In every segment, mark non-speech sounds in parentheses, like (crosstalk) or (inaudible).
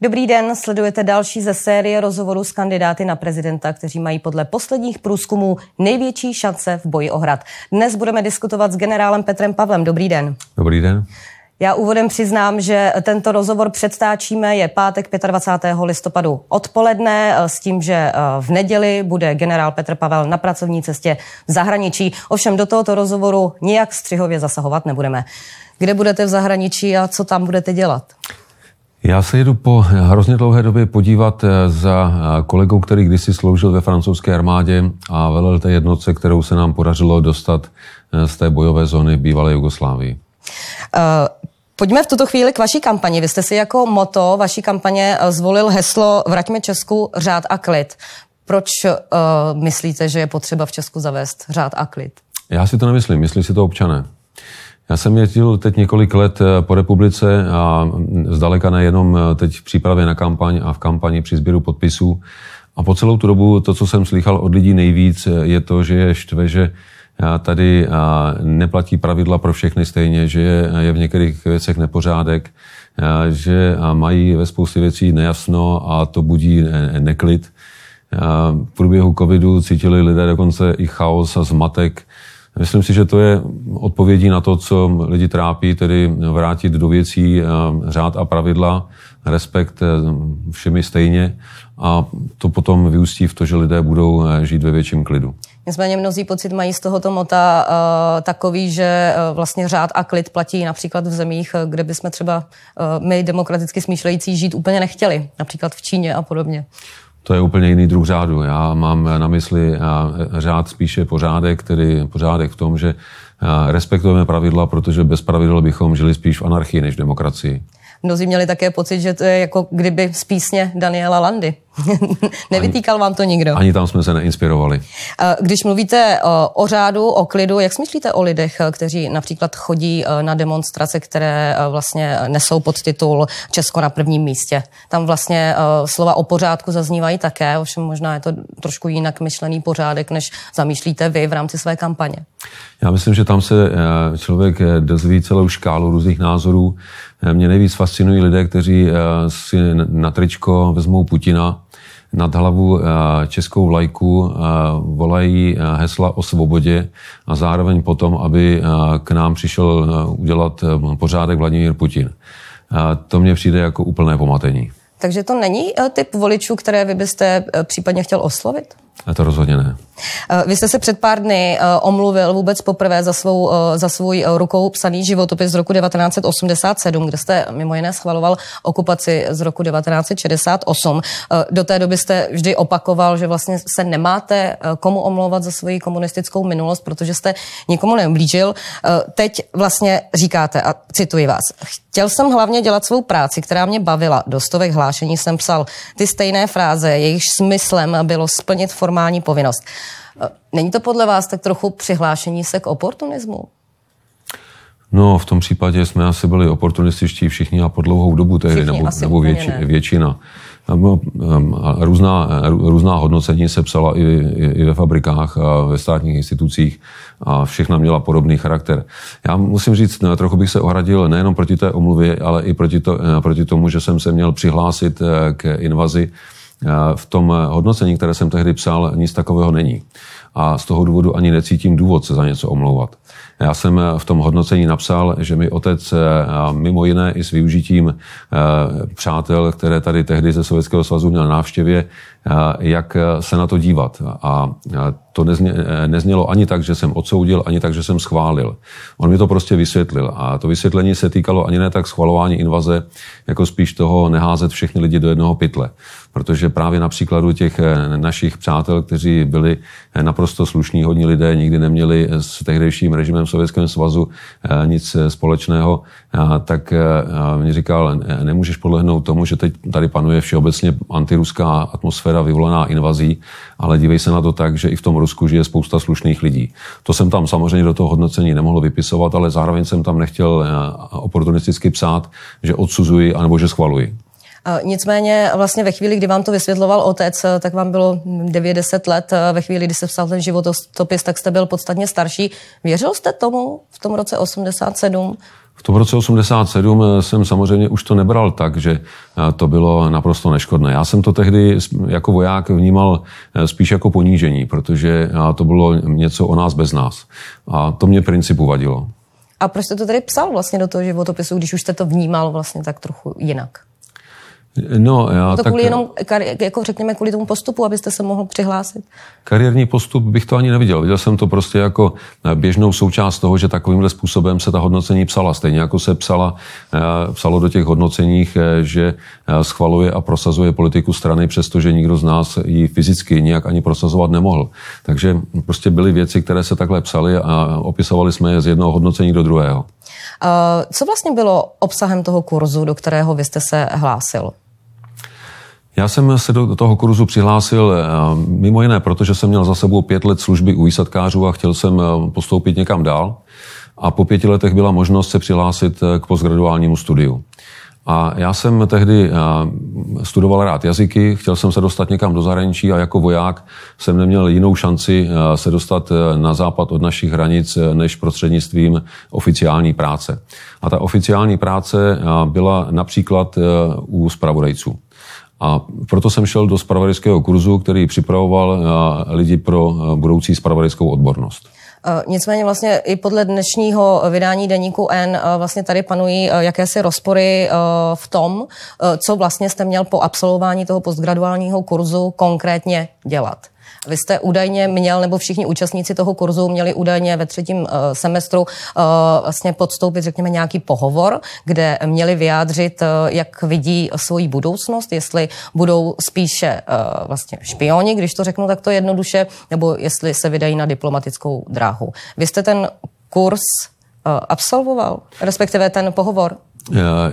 Dobrý den, sledujete další ze série rozhovorů s kandidáty na prezidenta, kteří mají podle posledních průzkumů největší šance v boji o hrad. Dnes budeme diskutovat s generálem Petrem Pavlem. Dobrý den. Dobrý den. Já úvodem přiznám, že tento rozhovor předstáčíme, je pátek 25. listopadu odpoledne s tím, že eh, v neděli bude generál Petr Pavel na pracovní cestě v zahraničí. Ovšem do tohoto rozhovoru nijak střihově zasahovat nebudeme. Kde budete v zahraničí a co tam budete dělat? Já se jedu po hrozně dlouhé době podívat eh, za eh, kolegou, který kdysi sloužil ve francouzské armádě a velel té jednotce, kterou se nám podařilo dostat eh, z té bojové zóny bývalé Jugoslávii. Uh, pojďme v tuto chvíli k vaší kampani. Vy jste si jako moto vaší kampaně zvolil heslo Vraťme Česku řád a klid. Proč uh, myslíte, že je potřeba v Česku zavést řád a klid? Já si to nemyslím, myslí si to občané. Já jsem jezdil teď několik let eh, po republice a zdaleka nejenom eh, teď v přípravě na kampaň a v kampani při sběru podpisů. A po celou tu dobu to, co jsem slychal od lidí nejvíc, eh, je to, že je štve, že tady neplatí pravidla pro všechny stejně, že je v některých věcech nepořádek, že mají ve spoustě věcí nejasno a to budí neklid. V průběhu covidu cítili lidé dokonce i chaos a zmatek, Myslím si, že to je odpovědí na to, co lidi trápí, tedy vrátit do věcí eh, řád a pravidla, respekt eh, všemi stejně a to potom vyústí v to, že lidé budou eh, žít ve větším klidu. Nicméně mnozí pocit mají z tohoto mota uh, takový, že uh, vlastně řád a klid platí například v zemích, kde bychom třeba uh, my demokraticky smýšlející žít úplně nechtěli, například v Číně a podobně to je úplně jiný druh řádu. Já mám na mysli řád spíše pořádek, tedy pořádek v tom, že respektujeme pravidla, protože bez pravidel bychom žili spíš v anarchii než v demokracii. Mnozí měli také pocit, že to je jako kdyby z písně Daniela Landy. (laughs) Nevytýkal vám to nikdo? Ani tam jsme se neinspirovali. Když mluvíte o řádu, o klidu, jak smýšlíte o lidech, kteří například chodí e, na demonstrace, které e, vlastně nesou pod titul Česko na prvním místě? Tam vlastně e, slova o pořádku zaznívají také, ovšem možná je to trošku jinak myšlený pořádek, než zamýšlíte vy v rámci své kampaně. Já myslím, že tam se člověk dozví celou škálu různých názorů. Mě nejvíc fascinují lidé, kteří si na tričko vezmou Putina, nad hlavu eh, českou vlajku eh, volají eh, hesla o svobodě a zároveň potom, aby k nám přišel udělat pořádek Vladimír Putin. To mně přijde jako úplné pomatení. Takže to není typ voličů, které vy byste případně chtěl oslovit? A to rozhodně ne. Eh, vy jste se před pár dny eh, omluvil vůbec poprvé za, svou, eh, za svůj rukou psaný životopis z roku 1987, kde jste mimo jiné schvaloval okupaci z roku 1968. Do té doby jste vždy opakoval, že vlastně se nemáte komu omlouvat za svoji komunistickou minulost, protože jste nikomu neublížil. Teď vlastně říkáte, a cituji vás, chtěl jsem hlavně dělat svou práci, která mě bavila. Do stovek hlášení jsem psal ty stejné fráze, jejichž smyslem bylo splnit formální povinnost. Není to podle vás tak trochu přihlášení se k oportunismu? No, v tom případě jsme asi byli oportunističtí všichni a po dlouhou dobu tehdy, všichni, nebo, nebo větši, většina. Um, různá, různá hodnocení se psala i, i, i ve fabrikách a ve státních institucích a všechna měla podobný charakter. Já musím říct, no, trochu bych se ohradil nejenom proti té omluvě, ale i proti, to, eh, proti tomu, že jsem se měl přihlásit eh, k invazi v tom hodnocení, které jsem tehdy psal, nic takového není. A z toho důvodu ani necítím důvod se za něco omlouvat. Já jsem v tom hodnocení napsal, že mi otec mimo jiné i s využitím přátel, které tady tehdy ze Sovětského svazu měl návštěvě, jak se na to dívat. A to nezně, neznělo ani tak, že jsem odsoudil, ani tak, že jsem schválil. On mi to prostě vysvětlil. A to vysvětlení se týkalo ani ne tak schvalování invaze, jako spíš toho neházet všechny lidi do jednoho pytle. Protože právě na příkladu těch eh, našich přátel, kteří byli eh, naprosto slušní, hodní lidé, nikdy neměli s tehdejším režimem Sovětském svazu eh, nic společného, tak mi říkal, nemůžeš podlehnout tomu, že teď tady panuje všeobecně antiruská atmosféra vyvolaná invazí, ale dívej se na to tak, že i v tom Rusku žije spousta slušných lidí. To jsem tam samozřejmě do toho hodnocení nemohl vypisovat, ale zároveň jsem tam nechtěl oportunisticky psát, že odsuzuji anebo že schvaluji. Nicméně vlastně ve chvíli, kdy vám to vysvětloval otec, tak vám bylo 90 let. Ve chvíli, kdy se psal ten životopis, tak jste byl podstatně starší. Věřil jste tomu v tom roce 87? V tom roce 87 jsem samozřejmě už to nebral tak, že to bylo naprosto neškodné. Já jsem to tehdy jako voják vnímal spíš jako ponížení, protože to bylo něco o nás bez nás. A to mě principu vadilo. A proč jste to tedy psal vlastně do toho životopisu, když už jste to vnímal vlastně tak trochu jinak? No, já to tak... kvůli jenom, jako řekněme, kvůli tomu postupu, abyste se mohl přihlásit? Kariérní postup bych to ani neviděl. Viděl jsem to prostě jako běžnou součást toho, že takovýmhle způsobem se ta hodnocení psala. Stejně jako se psala, eh, psalo do těch hodnoceních, eh, že eh, schvaluje a prosazuje politiku strany, přestože nikdo z nás ji fyzicky nijak ani prosazovat nemohl. Takže prostě byly věci, které se takhle psaly a opisovali jsme je z jednoho hodnocení do druhého. Co vlastně bylo obsahem toho kurzu, do kterého vy jste se hlásil? Já jsem se do toho kurzu přihlásil eh, mimo jiné, protože jsem měl za sebou pět let služby u výsadkářů a chtěl jsem eh, postoupit někam dál. A po pěti letech byla možnost se přihlásit eh, k postgraduálnímu studiu. A já jsem tehdy studoval rád jazyky, chtěl jsem se dostat někam do zahraničí a jako voják jsem neměl jinou šanci se dostat na západ od našich hranic než prostřednictvím oficiální práce. A ta oficiální práce byla například u spravodajců. A proto jsem šel do spravodajského kurzu, který připravoval eh, lidi pro eh, budoucí spravodajskou odbornost. Eh, nicméně vlastně i podle dnešního vydání deníku N vlastně tady panují jakési rozpory v tom, co vlastně jste měl po absolvování toho postgraduálního kurzu konkrétně dělat. Vy jste údajně měl, nebo všichni účastníci toho kurzu měli údajně ve třetím uh, semestru uh, vlastně podstoupit, řekněme, nějaký pohovor, kde měli vyjádřit, uh, jak vidí svoji budoucnost, jestli budou spíše vlastně špioni, když to řeknu takto jednoduše, nebo jestli se vydají na diplomatickou dráhu. Vy jste ten kurz absolvoval, respektive ten pohovor?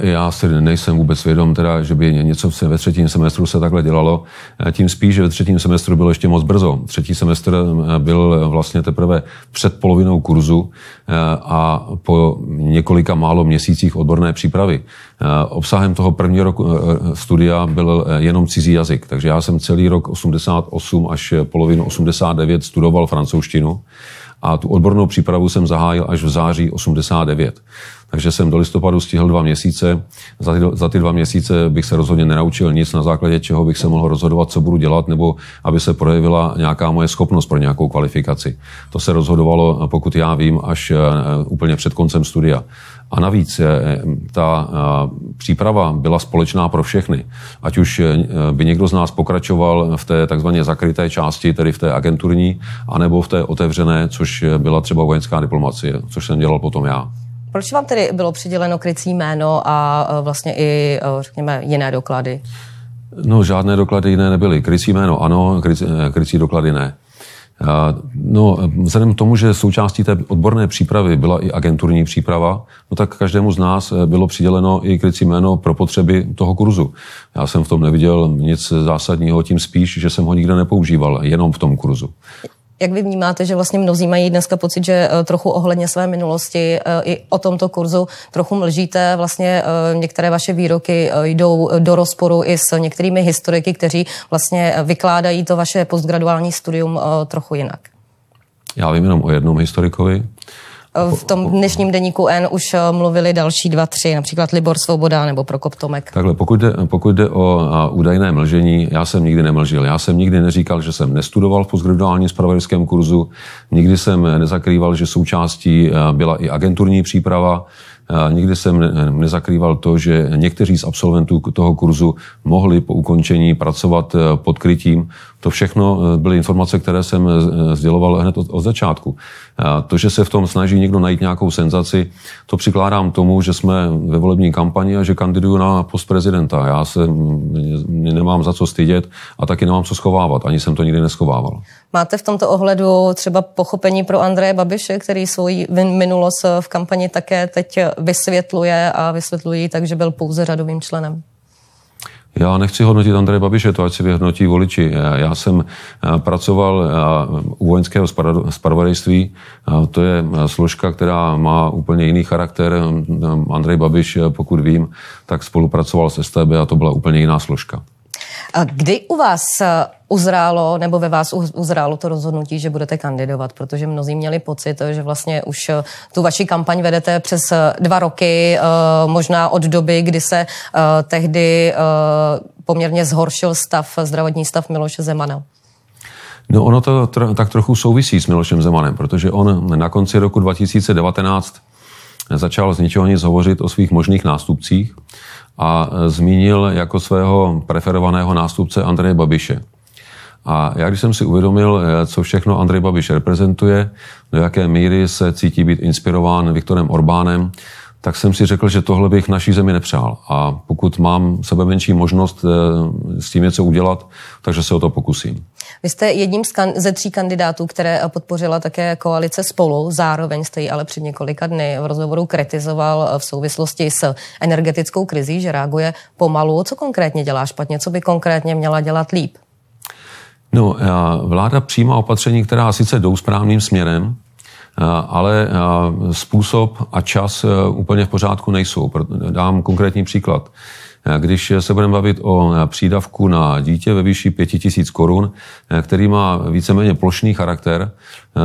Já si nejsem vůbec vědom, teda, že by něco ve třetím semestru se takhle dělalo. Tím spíš, že ve třetím semestru bylo ještě moc brzo. Třetí semestr eh, byl vlastně teprve před polovinou kurzu eh, a po několika málo měsících odborné přípravy. Eh, obsahem toho prvního roku studia byl jenom cizí jazyk, takže já jsem celý rok 88 až polovinu 89 studoval francouzštinu a tu odbornou přípravu jsem zahájil až v září 89. Takže jsem do listopadu stihl dva měsíce. Za ty, za ty dva měsíce bych se rozhodně nenaučil nic, na základě čeho bych se mohl rozhodovat, co budu dělat, nebo aby se projevila nějaká moje schopnost pro nějakou kvalifikaci. To se rozhodovalo, pokud já vím, až eh, úplně před koncem studia. A navíc eh, ta eh, příprava byla společná pro všechny. Ať už by někdo z nás pokračoval v té takzvaně zakryté části, tedy v té agenturní, anebo v té otevřené, což byla třeba vojenská diplomacie, což jsem dělal potom já. Proč vám tedy bylo přiděleno krycí jméno a e, vlastně i, e, řekněme, jiné doklady? No, žádné doklady jiné nebyly. Krycí jméno ano, krycí, e, krycí doklady ne. No, vzhledem k tomu, že součástí té odborné přípravy byla i agenturní příprava, no tak každému z nás bylo přiděleno i krycí jméno pro potřeby toho kurzu. Já jsem v tom neviděl nic zásadního, tím spíš, že jsem ho nikde nepoužíval, jenom v tom kurzu. Jak vy vnímáte, že vlastně mnozí mají dneska pocit, že eh, trochu ohledně své minulosti eh, i o tomto kurzu trochu mlžíte, vlastně eh, některé vaše výroky jdou do rozporu i s některými historiky, kteří vlastně vykládají to vaše postgraduální studium trochu jinak? Já vím jenom o jednom historikovi, v tom dnešním deníku N už eh, mluvili další dva, tři, například Libor Svoboda nebo Prokop Tomek. Takhle, pokud jde, pokud jde o údajné mlžení, já jsem nikdy nemlžil. Já jsem nikdy neříkal, že jsem nestudoval v postgraduálním spravodajském kurzu, nikdy jsem nezakrýval, že součástí byla i agenturní příprava, Nikdy jsem nezakrýval to, že někteří z absolventů toho kurzu mohli po ukončení pracovat eh, pod krytím. To všechno eh, byly informace, které jsem eh, sděloval hned od, začátku. To, že se v tom snaží někdo najít nějakou senzaci, to přikládám tomu, že jsme ve volební kampani a že kandiduju na post prezidenta. Já se nemám za co stydět a taky nemám co schovávat. Ani jsem to nikdy neschovával. Máte v tomto ohledu třeba pochopení pro Andreje Babiše, který svoji minulost v kampani také teď vysvětluje a vysvětlují tak, že byl pouze řadovým členem? Já nechci hodnotit Andreje Babiše, to ať si vyhodnotí voliči. Já jsem eh, pracoval eh, u vojenského spravodajství. To je eh, složka, která má úplně jiný charakter. Andrej Babiš, pokud vím, tak spolupracoval s STB a to byla úplně jiná složka. Kdy u vás uzrálo, nebo ve vás uzrálo to rozhodnutí, že budete kandidovat, protože mnozí měli pocit, že vlastně už eh, tu vaši kampaň vedete přes eh, dva roky, možná od doby, kdy se tehdy poměrně zhoršil stav, zdravotní stav Miloše Zemana. No ono to tro, tak trochu souvisí s Milošem Zemanem, protože on na konci roku 2019 začal z ničeho nic hovořit o svých možných nástupcích a zmínil jako svého preferovaného nástupce Andreje Babiše. A já když jsem si uvědomil, co všechno Andrej Babiš reprezentuje, do jaké míry se cítí být inspirován Viktorem Orbánem, tak jsem si řekl, že tohle bych naší zemi nepřál. A pokud mám sebe menší možnost eh, s tím něco udělat, takže se o to pokusím. Vy jste jedním ze tří kandidátů, které podpořila také koalice spolu, zároveň jste ji ale před několika dny v rozhovoru kritizoval v souvislosti s energetickou krizí, že reaguje pomalu. Co konkrétně dělá špatně? Co by konkrétně měla dělat líp? No, eh, vláda přijímá opatření, která sice jdou správným směrem, Eh, ale eh, způsob a čas úplně v pořádku nejsou. Dám konkrétní příklad. Když se budeme bavit o přídavku na dítě ve výši 5000 korun, který má víceméně plošný charakter,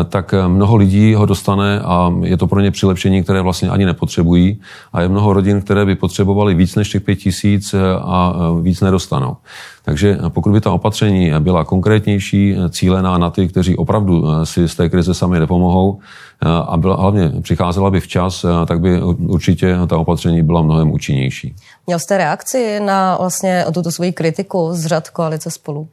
tak mnoho lidí ho dostane a je to pro ně přilepšení, které vlastně ani nepotřebují. A je mnoho rodin, které by potřebovali víc než těch 5000 a víc nedostanou. Takže pokud by ta opatření byla konkrétnější, cílená na ty, kteří opravdu si z té krize sami nepomohou a byla, hlavně přicházela by včas, tak by určitě ta opatření byla mnohem účinnější. Měl jste reakci na vlastně tuto svoji kritiku z řad koalice spolu?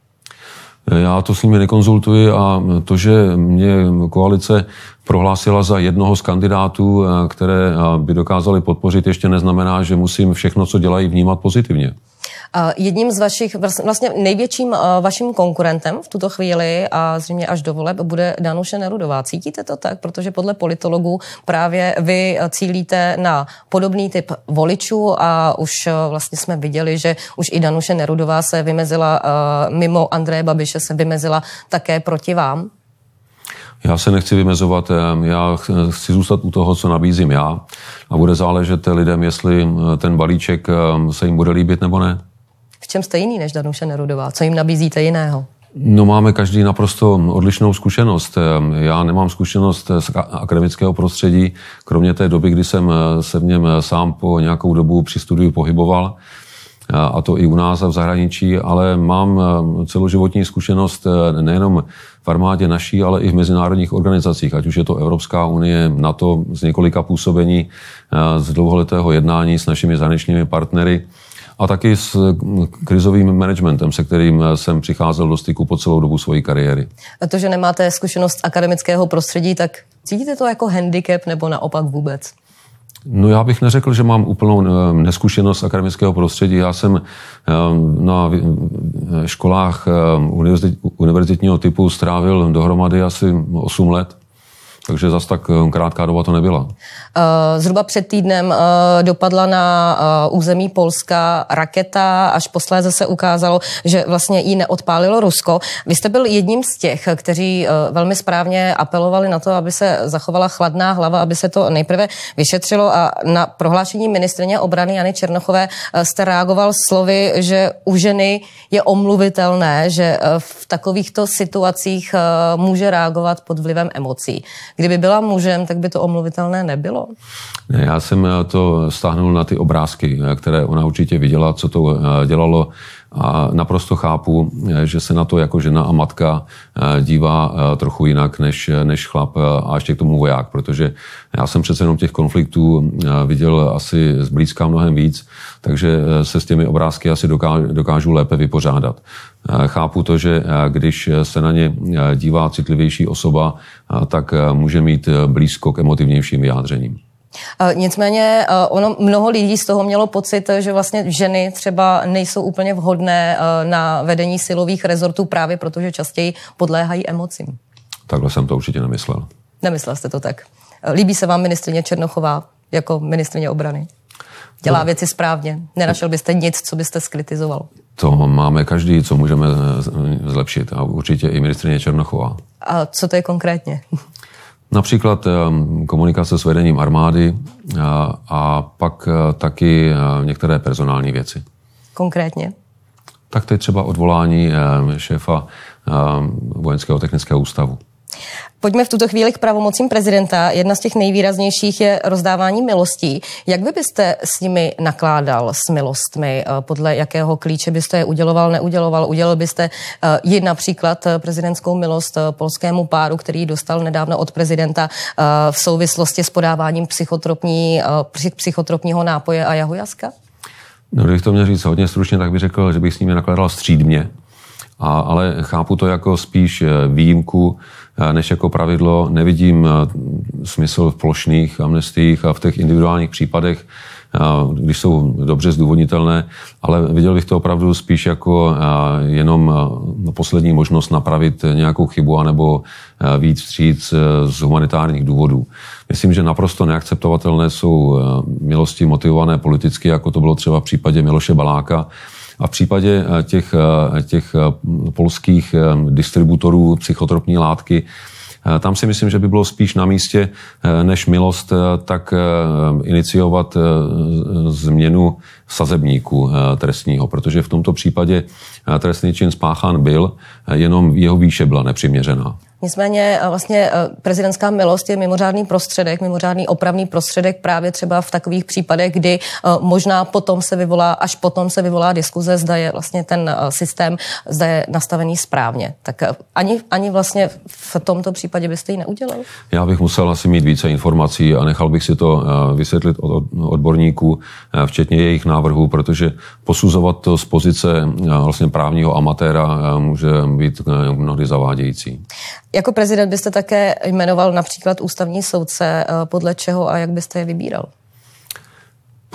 Já to s nimi nekonzultuji a to, že mě koalice prohlásila za jednoho z kandidátů, které by dokázali podpořit, ještě neznamená, že musím všechno, co dělají, vnímat pozitivně. Jedním z vašich, vlastně největším vaším konkurentem v tuto chvíli a zřejmě až do voleb bude Danuše Nerudová. Cítíte to tak? Protože podle politologů právě vy cílíte na podobný typ voličů a už vlastně jsme viděli, že už i Danuše Nerudová se vymezila mimo Andreje Babiše se vymezila také proti vám. Já se nechci vymezovat, já chci zůstat u toho, co nabízím já a bude záležet lidem, jestli ten balíček se jim bude líbit nebo ne. V čem jste jiný než Danuše Nerudová? Co jim nabízíte jiného? No máme každý naprosto odlišnou zkušenost. Já nemám zkušenost z akademického prostředí, kromě té doby, kdy jsem se v něm sám po nějakou dobu při studiu pohyboval, a to i u nás a v zahraničí, ale mám celoživotní zkušenost nejenom v armádě naší, ale i v mezinárodních organizacích, ať už je to Evropská unie, NATO, z několika působení, z dlouholetého jednání s našimi zahraničními partnery a taky s mm, krizovým managementem, se kterým eh, jsem přicházel do styku po celou dobu své kariéry. A to, že nemáte zkušenost akademického prostředí, tak cítíte to jako handicap nebo naopak vůbec? No já bych neřekl, že mám úplnou eh, neskušenost akademického prostředí. Já jsem eh, na školách univerzitního typu strávil dohromady asi 8 let. Takže zas tak eh, krátká doba to nebyla. Eh, zhruba před týdnem eh, dopadla na území Polska raketa, až posléze se ukázalo, že vlastně ji neodpálilo Rusko. Vy jste byl jedním z těch, kteří velmi správně apelovali na to, aby se zachovala chladná hlava, aby se to nejprve vyšetřilo a na prohlášení ministrině obrany Jany Černochové jste reagoval slovy, že u ženy je omluvitelné, že v takovýchto situacích může reagovat pod vlivem emocí. Kdyby byla mužem, tak by to omluvitelné nebylo? Ne, já jsem eh, to stáhnul na ty obrázky, eh, které ona určitě viděla, co to eh, dělalo a naprosto chápu, že se na to jako žena a matka dívá trochu jinak než, než chlap a ještě k tomu voják, protože já jsem přece jenom těch konfliktů viděl asi zblízka mnohem víc, takže se s těmi obrázky asi dokážu, dokážu lépe vypořádat. Chápu to, že když se na ně dívá citlivější osoba, tak může mít blízko k emotivnějším vyjádřením. Nicméně ono, mnoho lidí z toho mělo pocit, že vlastně ženy třeba nejsou úplně vhodné na vedení silových rezortů právě protože častěji podléhají emocím. Takhle jsem to určitě nemyslel. Nemyslel jste to tak. Líbí se vám ministrině Černochová jako ministrině obrany? Dělá no. věci správně? Nenašel byste nic, co byste skritizoval? To máme každý, co můžeme zlepšit a určitě i ministrině Černochová. A co to je konkrétně? Například ehm, komunikace s vedením armády a, a pak eh, taky eh, některé personální věci. Konkrétně? Tak teď třeba odvolání šéfa vojenského technického ústavu. Pojďme v tuto chvíli k pravomocím prezidenta. Jedna z těch nejvýraznějších je rozdávání milostí. Jak by byste s nimi nakládal s milostmi? Eh, podle jakého klíče byste je uděloval, neuděloval? Udělal byste eh, ji například eh, prezidentskou milost polskému páru, který dostal nedávno od prezidenta v souvislosti s podáváním psychotropní, psychotropního nápoje a jahujaska? No, když to měl říct hodně stručně, tak bych řekl, že bych s nimi nakládal střídmě. A, ale chápu to jako spíš výjimku, než jako pravidlo. Nevidím smysl v plošných amnestiích a v těch individuálních případech, když jsou dobře zdůvodnitelné, ale viděl bych to opravdu spíš jako jenom poslední možnost napravit nějakou chybu anebo víc vstříc z humanitárních důvodů. Myslím, že naprosto neakceptovatelné jsou milosti motivované politicky, jako to bylo třeba v případě Miloše Baláka, a v případě eh, těch, eh, těch eh, polských distributorů psychotropní látky, tam si myslím, že by bylo spíš na místě, než milost, tak iniciovat změnu sazebníku trestního, protože v tomto případě trestný čin spáchán byl, jenom jeho výše byla nepřiměřená. Nicméně eh, vlastně eh, prezidentská milost je mimořádný prostředek, mimořádný opravný prostředek právě třeba v takových případech, kdy eh, možná potom se vyvolá, až potom se vyvolá diskuze, zda je vlastně ten systém, zda je nastavený správně. Tak ani, ani vlastně v tomto případě byste ji neudělal? Já bych musel asi mít více informací a nechal bych si to vysvětlit od odborníků, včetně jejich návrhů, protože posuzovat to z pozice vlastně právního amatéra může být mnohdy zavádějící. Jako prezident byste také jmenoval například ústavní soudce, eh, podle čeho a jak byste je vybíral?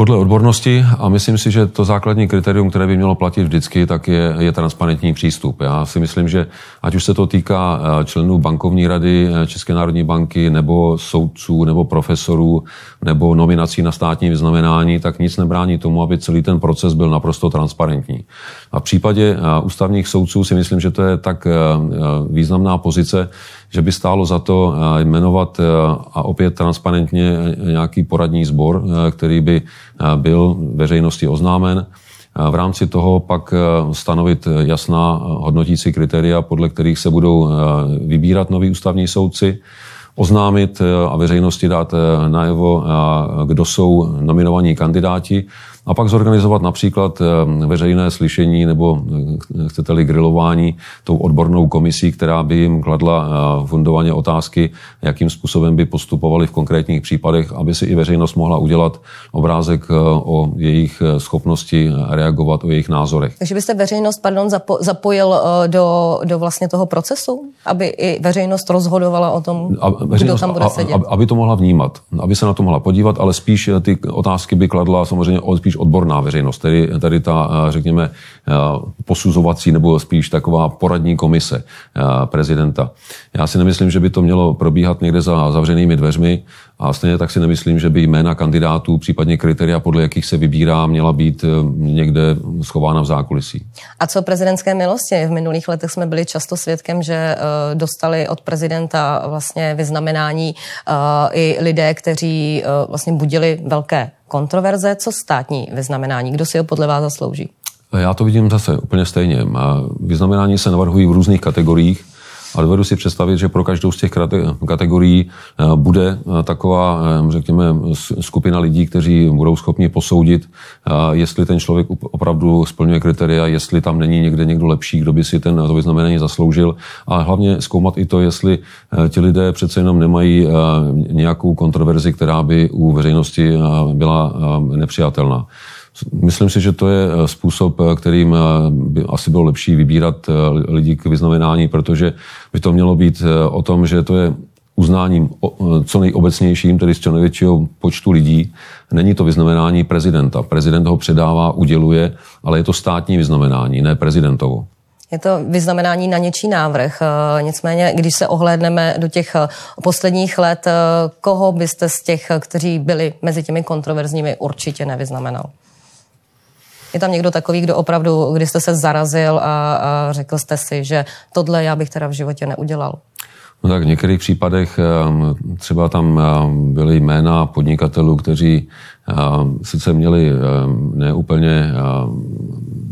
Podle odbornosti a myslím si, že to základní kritérium, které by mělo platit vždycky, tak je, je transparentní přístup. Já si myslím, že ať už se to týká eh, členů bankovní rady eh, České národní banky, nebo soudců, nebo profesorů, nebo nominací na státní vyznamenání, tak nic nebrání tomu, aby celý ten proces byl naprosto transparentní. A v případě eh, ústavních soudců si myslím, že to je tak významná pozice, že by stálo za to jmenovat a opět transparentně nějaký poradní sbor, který by byl veřejnosti oznámen. V rámci toho pak stanovit jasná hodnotící kritéria, podle kterých se budou vybírat noví ústavní soudci, oznámit a veřejnosti dát najevo, kdo jsou nominovaní kandidáti a pak zorganizovat například eh, veřejné slyšení nebo eh, chcete-li grilování tou odbornou komisí, která by jim kladla eh, fundovaně otázky, jakým způsobem by postupovali v konkrétních případech, aby si i veřejnost mohla udělat obrázek o jejich schopnosti reagovat, o jejich názorech. Takže byste veřejnost, pardon, zapo- zapojil do, do vlastně toho procesu, aby i veřejnost rozhodovala o tom, a veřejnost, kdo tam bude sedět? A, aby to mohla vnímat, aby se na to mohla podívat, ale spíš ty otázky by kladla samozřejmě spíš spíš odborná veřejnost, tedy tady ta, eh, řekněme, eh, posuzovací nebo spíš taková poradní komise eh, prezidenta. Já si nemyslím, že by to mělo probíhat někde za zavřenými dveřmi a stejně tak si nemyslím, že by jména kandidátů, případně kritéria, podle jakých se vybírá, měla být někde schována v zákulisí. A co prezidentské milosti? V minulých letech jsme byli často svědkem, že dostali od prezidenta vlastně vyznamenání i lidé, kteří vlastně budili velké kontroverze, co státní vyznamenání? Kdo si ho podle vás zaslouží? Já to vidím zase úplně stejně. Vyznamenání se navrhují v různých kategoriích. A dovedu si představit, že pro každou z těch kategorií eh, bude eh, taková, eh, řekněme, skupina lidí, kteří budou schopni posoudit, jestli ten člověk opravdu splňuje kritéria, jestli tam není někde někdo lepší, kdo by si ten to vyznamenání zasloužil. A hlavně zkoumat i to, jestli ti lidé přece jenom nemají nějakou kontroverzi, která by u veřejnosti byla nepřijatelná. Myslím si, že to je eh, způsob, eh, kterým eh, by asi bylo lepší vybírat lidi k vyznamenání, protože by to mělo být o tom, že to je uznáním co nejobecnějším, tedy z co největšího počtu lidí. Není to vyznamenání prezidenta. Prezident ho předává, uděluje, ale je to státní vyznamenání, ne prezidentovo. Je to vyznamenání na něčí návrh. Nicméně, když se ohlédneme do těch posledních let, koho byste z těch, kteří byli mezi těmi kontroverzními, určitě nevyznamenal? Je tam někdo takový, kdo opravdu, kdy jste se zarazil a, a řekl jste si, že tohle já bych teda v životě neudělal? No tak v některých případech ehm, třeba tam ehm, byly jména podnikatelů, kteří ehm, sice měli neúplně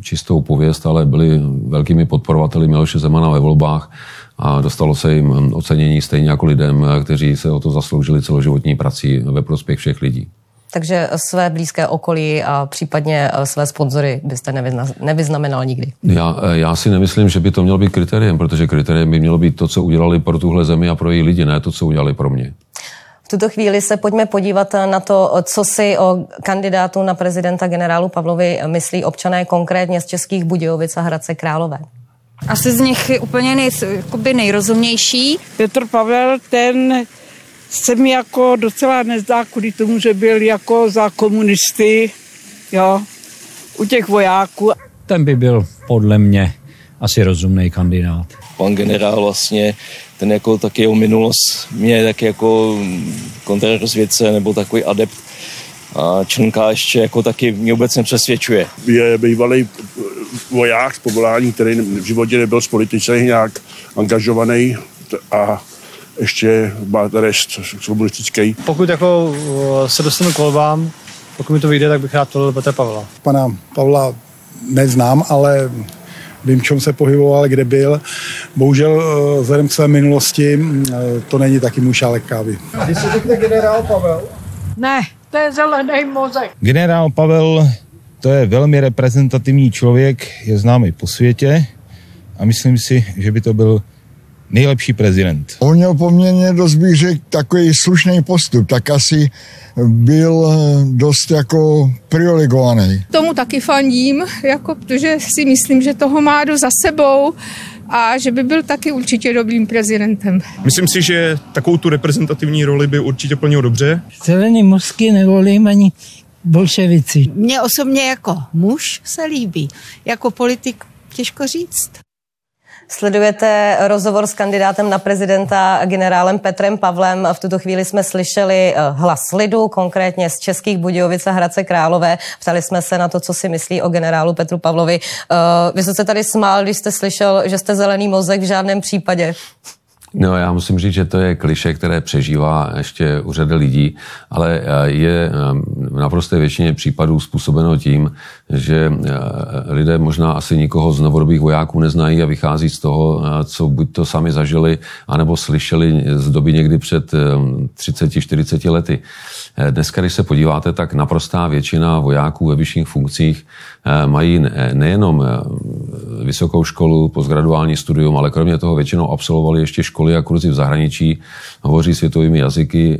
čistou pověst, ale byli velkými podporovateli Miloše Zemana ve volbách a dostalo se jim ocenění stejně jako lidem, kteří se o to zasloužili celoživotní prací ve prospěch všech lidí. Takže své blízké okolí a případně eh, své sponzory byste nevyznamenal nikdy? Já, eh, já si nemyslím, že by to mělo být kritériem, protože kritériem by mělo být to, co udělali pro tuhle zemi a pro její lidi, ne to, co udělali pro mě. V tuto chvíli se pojďme podívat na to, co si o kandidátu na prezidenta generálu Pavlovi myslí občané konkrétně z Českých Budějovic a Hradce Králové. Asi z nich úplně nej, nejrozumnější. Petr Pavel, ten se mi jako docela nezdá kvůli tomu, že byl jako za komunisty, jo, u těch vojáků. Ten by byl podle mě asi rozumný kandidát. Pan generál vlastně, ten jako taky jeho minulost mě tak jako kontrarozvědce nebo takový adept a Členka ještě jako taky mě vůbec nepřesvědčuje. Je bývalý voják z povolání, který v životě nebyl politicky nějak angažovaný a ještě rest komunistický. Pokud jako eh, se dostanu k volbám, pokud mi to vyjde, tak bych rád volil Petra Pavla. Pana Pavla neznám, ale vím, čem se pohyboval, kde byl. Bohužel eh, vzhledem k své minulosti eh, to není taky můj šálek kávy. Když se řekne generál Pavel? Ne, to je zelený mozek. Generál Pavel to je velmi reprezentativní člověk, je známý po světě a myslím si, že by to byl nejlepší prezident. On měl poměrně dost, bych řekl, takový slušný postup, tak asi byl dost jako privilegovaný. Tomu taky fandím, jako, protože si myslím, že toho má do za sebou a že by byl taky určitě dobrým prezidentem. Myslím si, že takovou tu reprezentativní roli by určitě plnil dobře. Zelený mozky nevolím ani bolševici. Mně osobně jako muž se líbí, jako politik těžko říct. Sledujete rozhovor s kandidátem na prezidenta generálem Petrem Pavlem. V tuto chvíli jsme slyšeli eh, hlas lidu, konkrétně z Českých Budějovic a Hradce Králové. Ptali jsme se na to, co si myslí o generálu Petru Pavlovi. Eh, vy jste se tady smál, když jste slyšel, že jste zelený mozek v žádném případě. No, já musím říct, že to je kliše, které přežívá ještě u řady lidí, ale eh, je v naprosté většině případů způsobeno tím, že eh, lidé možná asi nikoho z novodobých vojáků neznají a vychází z toho, eh, co buď to sami zažili, anebo slyšeli z doby někdy před 30-40 lety. Dneska, když se podíváte, tak naprostá většina vojáků ve vyšších funkcích mají nejenom vysokou školu, postgraduální studium, ale kromě toho většinou absolvovali ještě školy a kurzy v zahraničí, hovoří světovými jazyky,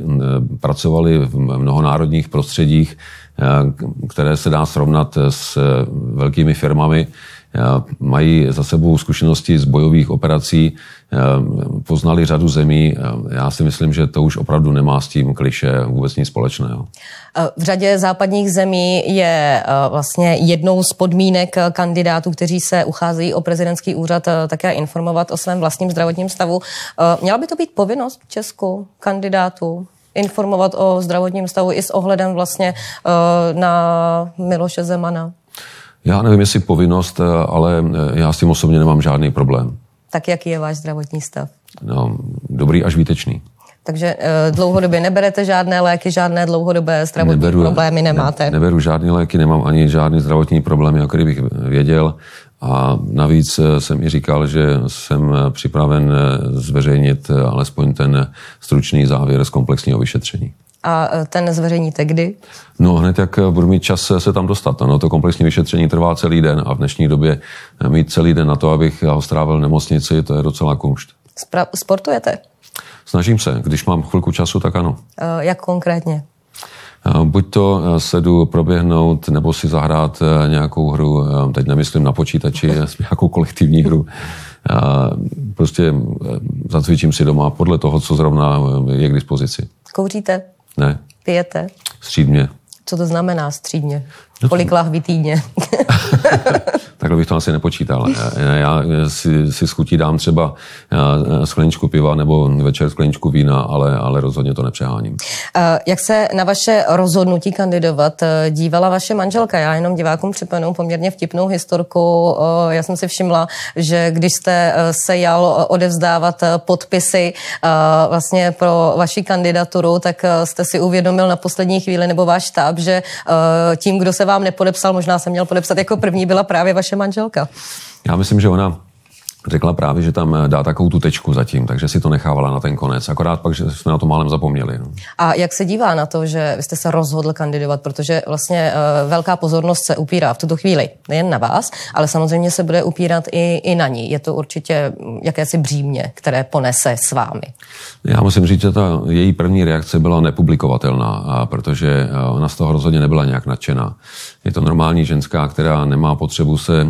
pracovali v mnohonárodních prostředích, které se dá srovnat s velkými firmami, mají za sebou zkušenosti z bojových operací, poznali řadu zemí. Já si myslím, že to už opravdu nemá s tím kliše vůbec nic společného. V řadě západních zemí je vlastně jednou z podmínek kandidátů, kteří se ucházejí o prezidentský úřad, také informovat o svém vlastním zdravotním stavu. Měla by to být povinnost v Česku kandidátů? Informovat o zdravotním stavu i s ohledem vlastně na Miloše Zemana? Já nevím, jestli povinnost, eh, ale eh, já s tím osobně nemám žádný problém. Tak jaký je váš zdravotní stav? No, dobrý až výtečný. Takže uh, dlouhodobě neberete žádné léky, žádné dlouhodobé zdravotní neberu, problémy nemáte? Ne, neberu žádné léky, nemám ani žádný zdravotní problémy, o který bych věděl. A navíc jsem i říkal, že jsem připraven zveřejnit alespoň ten stručný závěr z komplexního vyšetření. A ten zveřejníte kdy? No hned, jak budu mít čas se tam dostat. No, to komplexní vyšetření trvá celý den a v dnešní době mít celý den na to, abych ho strávil v nemocnici, to je docela kumšt. Spra- sportujete? Snažím se. Když mám chvilku času, tak ano. Jak konkrétně? Buď to se jdu proběhnout, nebo si zahrát nějakou hru, teď nemyslím na počítači, (laughs) nějakou kolektivní hru. Prostě zacvičím si doma podle toho, co zrovna je k dispozici. Kouříte? Ne. Pijete? Střídmě. Co to znamená střídně? Kolik lahví týdně? (laughs) Takhle bych to asi nepočítal. Já si, si schutí dám třeba skleničku piva nebo večer skleničku vína, ale, ale rozhodně to nepřeháním. Jak se na vaše rozhodnutí kandidovat e, dívala vaše manželka? Já jenom divákům připomenu poměrně vtipnou historku. Já jsem si všimla, že když jste se jal odevzdávat podpisy vlastně pro vaši kandidaturu, tak jste si uvědomil na poslední chvíli nebo váš štáb, že tím, kdo se vám nepodepsal, možná se měl podepsat jako první, byla právě vaše manželka. Já myslím, že ona řekla právě, že tam dá takovou tu tečku zatím, takže si to nechávala na ten konec. Akorát pak, že jsme na to málem zapomněli. No. A jak se dívá na to, že vy jste se rozhodl kandidovat, protože vlastně uh, velká pozornost se upírá v tuto chvíli nejen na vás, ale samozřejmě se bude upírat i, i na ní. Je to určitě jakési břímě, které ponese s vámi. Já musím říct, že ta její první reakce byla nepublikovatelná, protože ona z toho rozhodně nebyla nějak nadšená. Je to normální ženská, která nemá potřebu se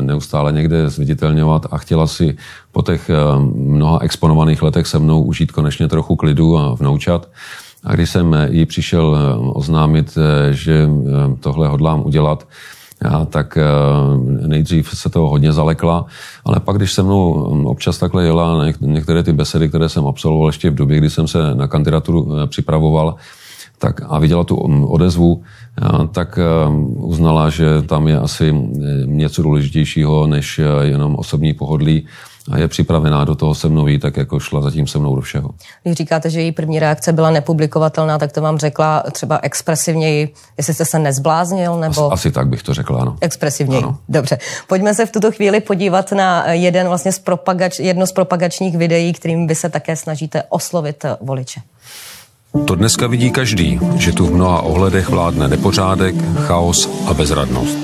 neustále někde zviditelňovat a chtěla si po těch mnoha exponovaných letech se mnou užít konečně trochu klidu a vnoučat. A když jsem jí přišel oznámit, že tohle hodlám udělat, já, tak nejdřív se toho hodně zalekla, ale pak, když se mnou občas takhle jela některé ty besedy, které jsem absolvoval ještě v době, kdy jsem se na kandidaturu připravoval, tak a viděla tu odezvu, tak uznala, že tam je asi něco důležitějšího než jenom osobní pohodlí a je připravená do toho se mnou jít, tak jako šla zatím se mnou do všeho. Když říkáte, že její první reakce byla nepublikovatelná, tak to vám řekla třeba expresivněji, jestli jste se nezbláznil, nebo... Asi, asi tak bych to řekla, ano. Expresivněji, ano. dobře. Pojďme se v tuto chvíli podívat na jeden vlastně z propagač, jedno z propagačních videí, kterým vy se také snažíte oslovit voliče. To dneska vidí každý, že tu v mnoha ohledech vládne nepořádek, chaos a bezradnost.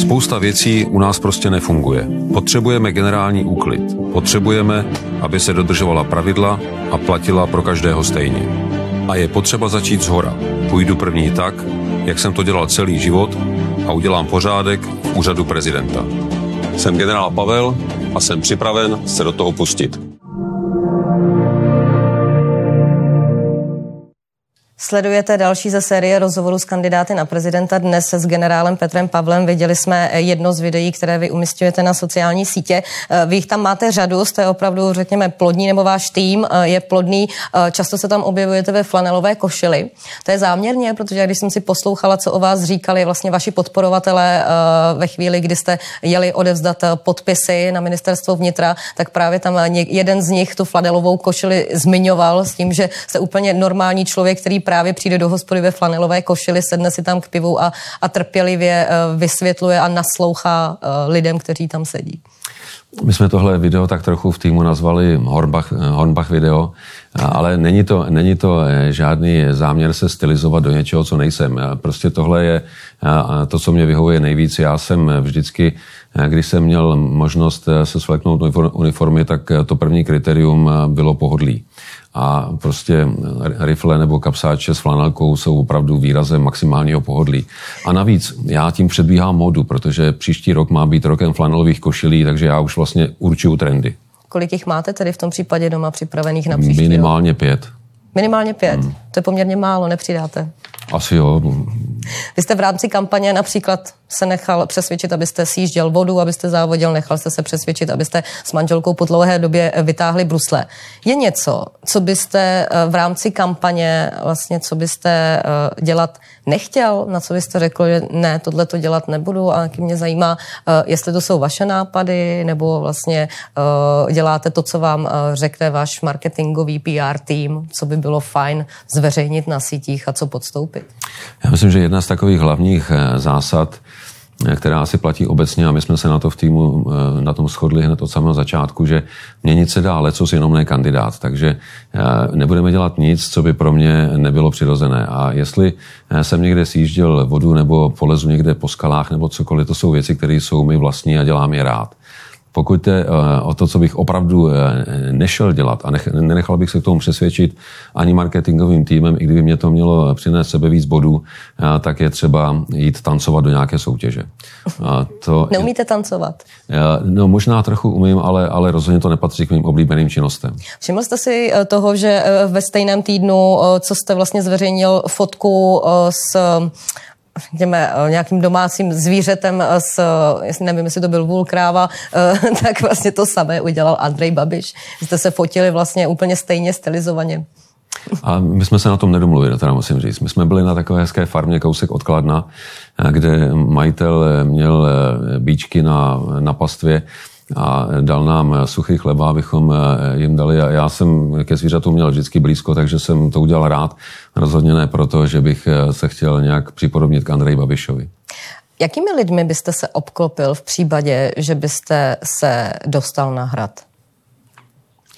Spousta věcí u nás prostě nefunguje. Potřebujeme generální úklid. Potřebujeme, aby se dodržovala pravidla a platila pro každého stejně. A je potřeba začít z hora. Půjdu první tak, jak jsem to dělal celý život a udělám pořádek v úřadu prezidenta. Jsem generál Pavel a jsem připraven se do toho pustit. Sledujete další ze série rozhovorů s kandidáty na prezidenta dnes s generálem Petrem Pavlem. Viděli jsme jedno z videí, které vy umistujete na sociální sítě. Eh, vy jich tam máte řadu, jste opravdu, řekněme, plodní, nebo váš tým eh, je plodný. Eh, často se tam objevujete ve flanelové košili. To je záměrně, protože když jsem si poslouchala, co o vás říkali vlastně vaši podporovatelé ve chvíli, kdy jste jeli odevzdat podpisy na ministerstvo vnitra, tak právě tam jeden z nich tu flanelovou košili zmiňoval s tím, že jste úplně normální člověk, který právě právě přijde do hospody ve flanelové košili, sedne si tam k pivu a, a trpělivě uh, vysvětluje a naslouchá uh, lidem, kteří tam sedí. My jsme tohle video tak trochu v týmu nazvali Hornbach, Hornbach video, ale není to, není to eh, žádný záměr se stylizovat do něčeho, co nejsem. Prostě tohle je to, co mě vyhovuje nejvíc. Já jsem vždycky, když jsem měl možnost se svleknout uniformy, tak to první kritérium bylo pohodlí a prostě rifle nebo kapsáče s flanelkou jsou opravdu výrazem maximálního pohodlí. A navíc já tím předbíhám modu, protože příští rok má být rokem flanelových košilí, takže já už vlastně určuju trendy. Kolik jich máte tedy v tom případě doma připravených na příští Minimálně rok? pět. Minimálně pět. Hmm. To je poměrně málo, nepřidáte? Asi jo. Vy jste v rámci kampaně například se nechal přesvědčit, abyste sjížděl vodu, abyste závodil, nechal jste se přesvědčit, abyste s manželkou po dlouhé době vytáhli brusle. Je něco, co byste eh, v rámci kampaně, vlastně, co byste eh, dělat nechtěl, na co byste řekl, že ne, tohle to dělat nebudu a taky mě zajímá, eh, jestli to jsou vaše nápady, nebo vlastně děláte to, co vám řekne váš marketingový PR tým, co by bylo fajn zveřejnit na sítích a co podstoupit. Já myslím, že jedna z takových hlavních zásad která asi platí obecně a my jsme se na to v týmu eh, na tom shodli hned od samého začátku, že měnit se dá lecos jenom ne kandidát, takže eh, nebudeme dělat nic, co by pro mě nebylo přirozené. A jestli eh, jsem někde sjížděl vodu nebo polezu někde po skalách nebo cokoliv, to jsou věci, které jsou mi vlastní a dělám je rád. Pokud je eh, o to, co bych opravdu eh, nešel dělat a nenechal bych se k tomu přesvědčit ani marketingovým týmem, i kdyby mě to mělo přinést sebe víc bodů, eh, tak je třeba jít tancovat do nějaké soutěže. To Neumíte tancovat? No možná trochu umím, ale, ale rozhodně to nepatří k mým oblíbeným činnostem. Všiml jste si toho, že ve stejném týdnu, co jste vlastně zveřejnil fotku s řekněme, eh, nějakým domácím zvířetem s, jestli nevím, jestli to byl vůl, kráva, eh, (laughs) tak vlastně to samé udělal Andrej Babiš. Jste se fotili vlastně úplně stejně stylizovaně. A my jsme se na tom nedomluvili, teda musím říct. My jsme byli na takové hezké farmě kousek od Kladna, eh, kde majitel měl bíčky na, na pastvě a dal nám suchý chleba, abychom jim dali. Já jsem ke zvířatům měl vždycky blízko, takže jsem to udělal rád. Rozhodně ne proto, že bych se chtěl nějak připodobnit k Andreji Babišovi. Jakými lidmi byste se obklopil v případě, že byste se dostal na hrad?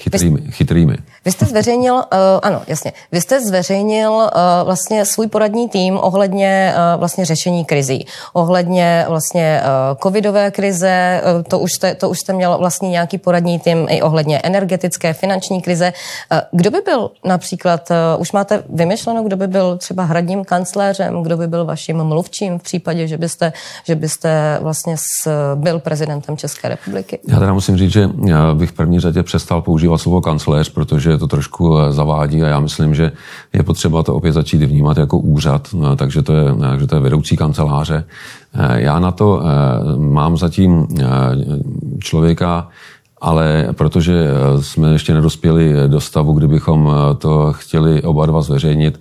Chytrými. chytrými. Vy jste zveřejnil, uh, ano, jasně, vy jste zveřejnil uh, vlastně svůj poradní tým ohledně uh, vlastně řešení krizí, ohledně vlastně uh, covidové krize, uh, to, už jste, to už jste měl vlastně nějaký poradní tým i ohledně energetické, finanční krize. Uh, kdo by byl například, uh, už máte vymyšleno, kdo by byl třeba hradním kancléřem, kdo by byl vaším mluvčím v případě, že byste, že byste vlastně s, byl prezidentem České republiky? Já teda musím říct, že já bych v první řadě přestal používat slovo kancléř, protože to trošku eh, zavádí a já myslím, že je potřeba to opět začít vnímat jako úřad, no, takže to je, takže to je vedoucí kanceláře. Eh, já na to eh, mám zatím člověka, ale protože eh, jsme ještě nedospěli do stavu, kdybychom eh, to chtěli oba dva zveřejnit, eh,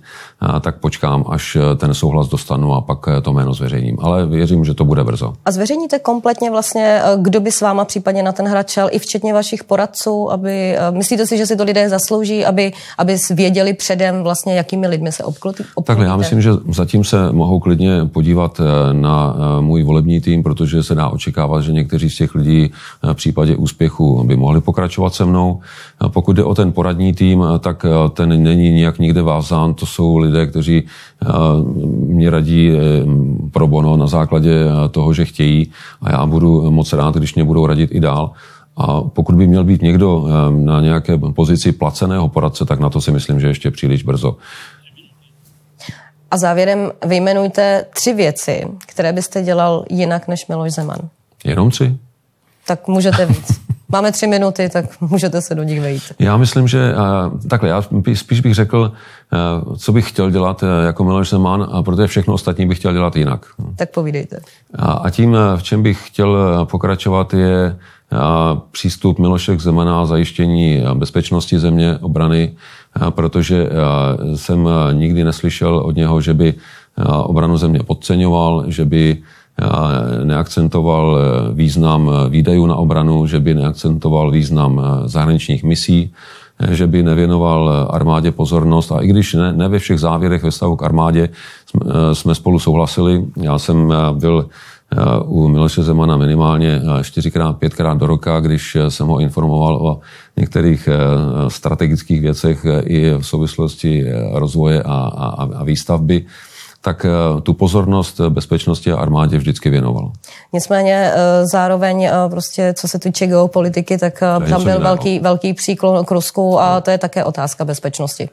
tak počkám, až ten souhlas dostanu a pak to jméno zveřejním. Ale věřím, že to bude brzo. A zveřejníte kompletně vlastně, kdo by s váma případně na ten hrad šel, i včetně vašich poradců, aby, myslíte si, že si to lidé zaslouží, aby, aby věděli předem vlastně, jakými lidmi se obklopí? Takhle, já myslím, že zatím se mohou klidně podívat na můj volební tým, protože se dá očekávat, že někteří z těch lidí v případě úspěchu by mohli pokračovat se mnou. Pokud jde o ten poradní tým, tak eh, ten není nijak nikde vázán. To jsou lidé, kteří eh, mě radí eh, pro bono na základě toho, že chtějí a já budu moc rád, když mě budou radit i dál. A pokud by měl být někdo na nějaké pozici placeného poradce, tak na to si myslím, že ještě příliš brzo. A závěrem vyjmenujte tři věci, které byste dělal jinak než Miloš Zeman. Jenom tři? Tak můžete víc. (laughs) Máme tři minuty, tak (laughs) můžete se do nich vejít. Já myslím, že takhle, já spíš bych řekl, co bych chtěl dělat jako Miloš Zeman, a protože všechno ostatní bych chtěl dělat jinak. Tak povídejte. A tím, v čem bych chtěl pokračovat, je přístup Miloše k Zemana a zajištění bezpečnosti země, obrany, protože jsem nikdy neslyšel od něho, že by obranu země podceňoval, že by neakcentoval eh, význam eh, výdajů na obranu, že by neakcentoval význam eh, zahraničních misí, že by nevěnoval armádě pozornost. A i když ne, ne ve všech závěrech ve stavu k armádě jsme, jsme spolu souhlasili, já jsem byl u Miloše Zemana minimálně čtyřikrát, pětkrát do roka, když jsem ho informoval o některých strategických věcech i v souvislosti rozvoje a, a, a výstavby tak eh, tu pozornost bezpečnosti a armádě vždycky věnoval. Nicméně eh, zároveň eh, prostě, co se týče geopolitiky, tak tam byl velký, velký příklon k Rusku a to je také otázka bezpečnosti.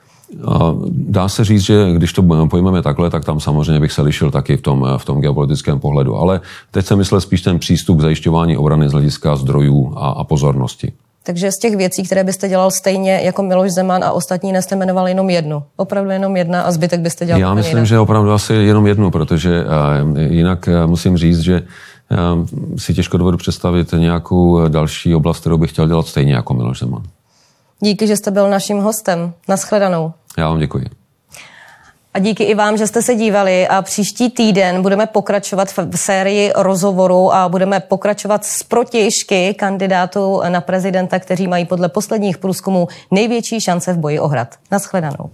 Dá se říct, že když to pojmeme takhle, tak tam samozřejmě bych se lišil taky v tom, v tom geopolitickém pohledu. Ale teď jsem myslel spíš ten přístup k zajišťování obrany z hlediska zdrojů a, a pozornosti. Takže z těch věcí, které byste dělal stejně jako Miloš Zeman a ostatní, nejste jmenoval jenom jednu. Opravdu jenom jedna a zbytek byste dělal Já myslím, jinak. že opravdu asi jenom jednu, protože uh, jinak uh, musím říct, že uh, si těžko dovedu představit nějakou další oblast, kterou bych chtěl dělat stejně jako Miloš Zeman. Díky, že jste byl naším hostem. Naschledanou. Já vám děkuji. A díky i vám, že jste se dívali a příští týden budeme pokračovat v sérii rozhovorů a budeme pokračovat s protěžky kandidátů na prezidenta, kteří mají podle posledních průzkumů největší šance v boji o hrad. Naschledanou.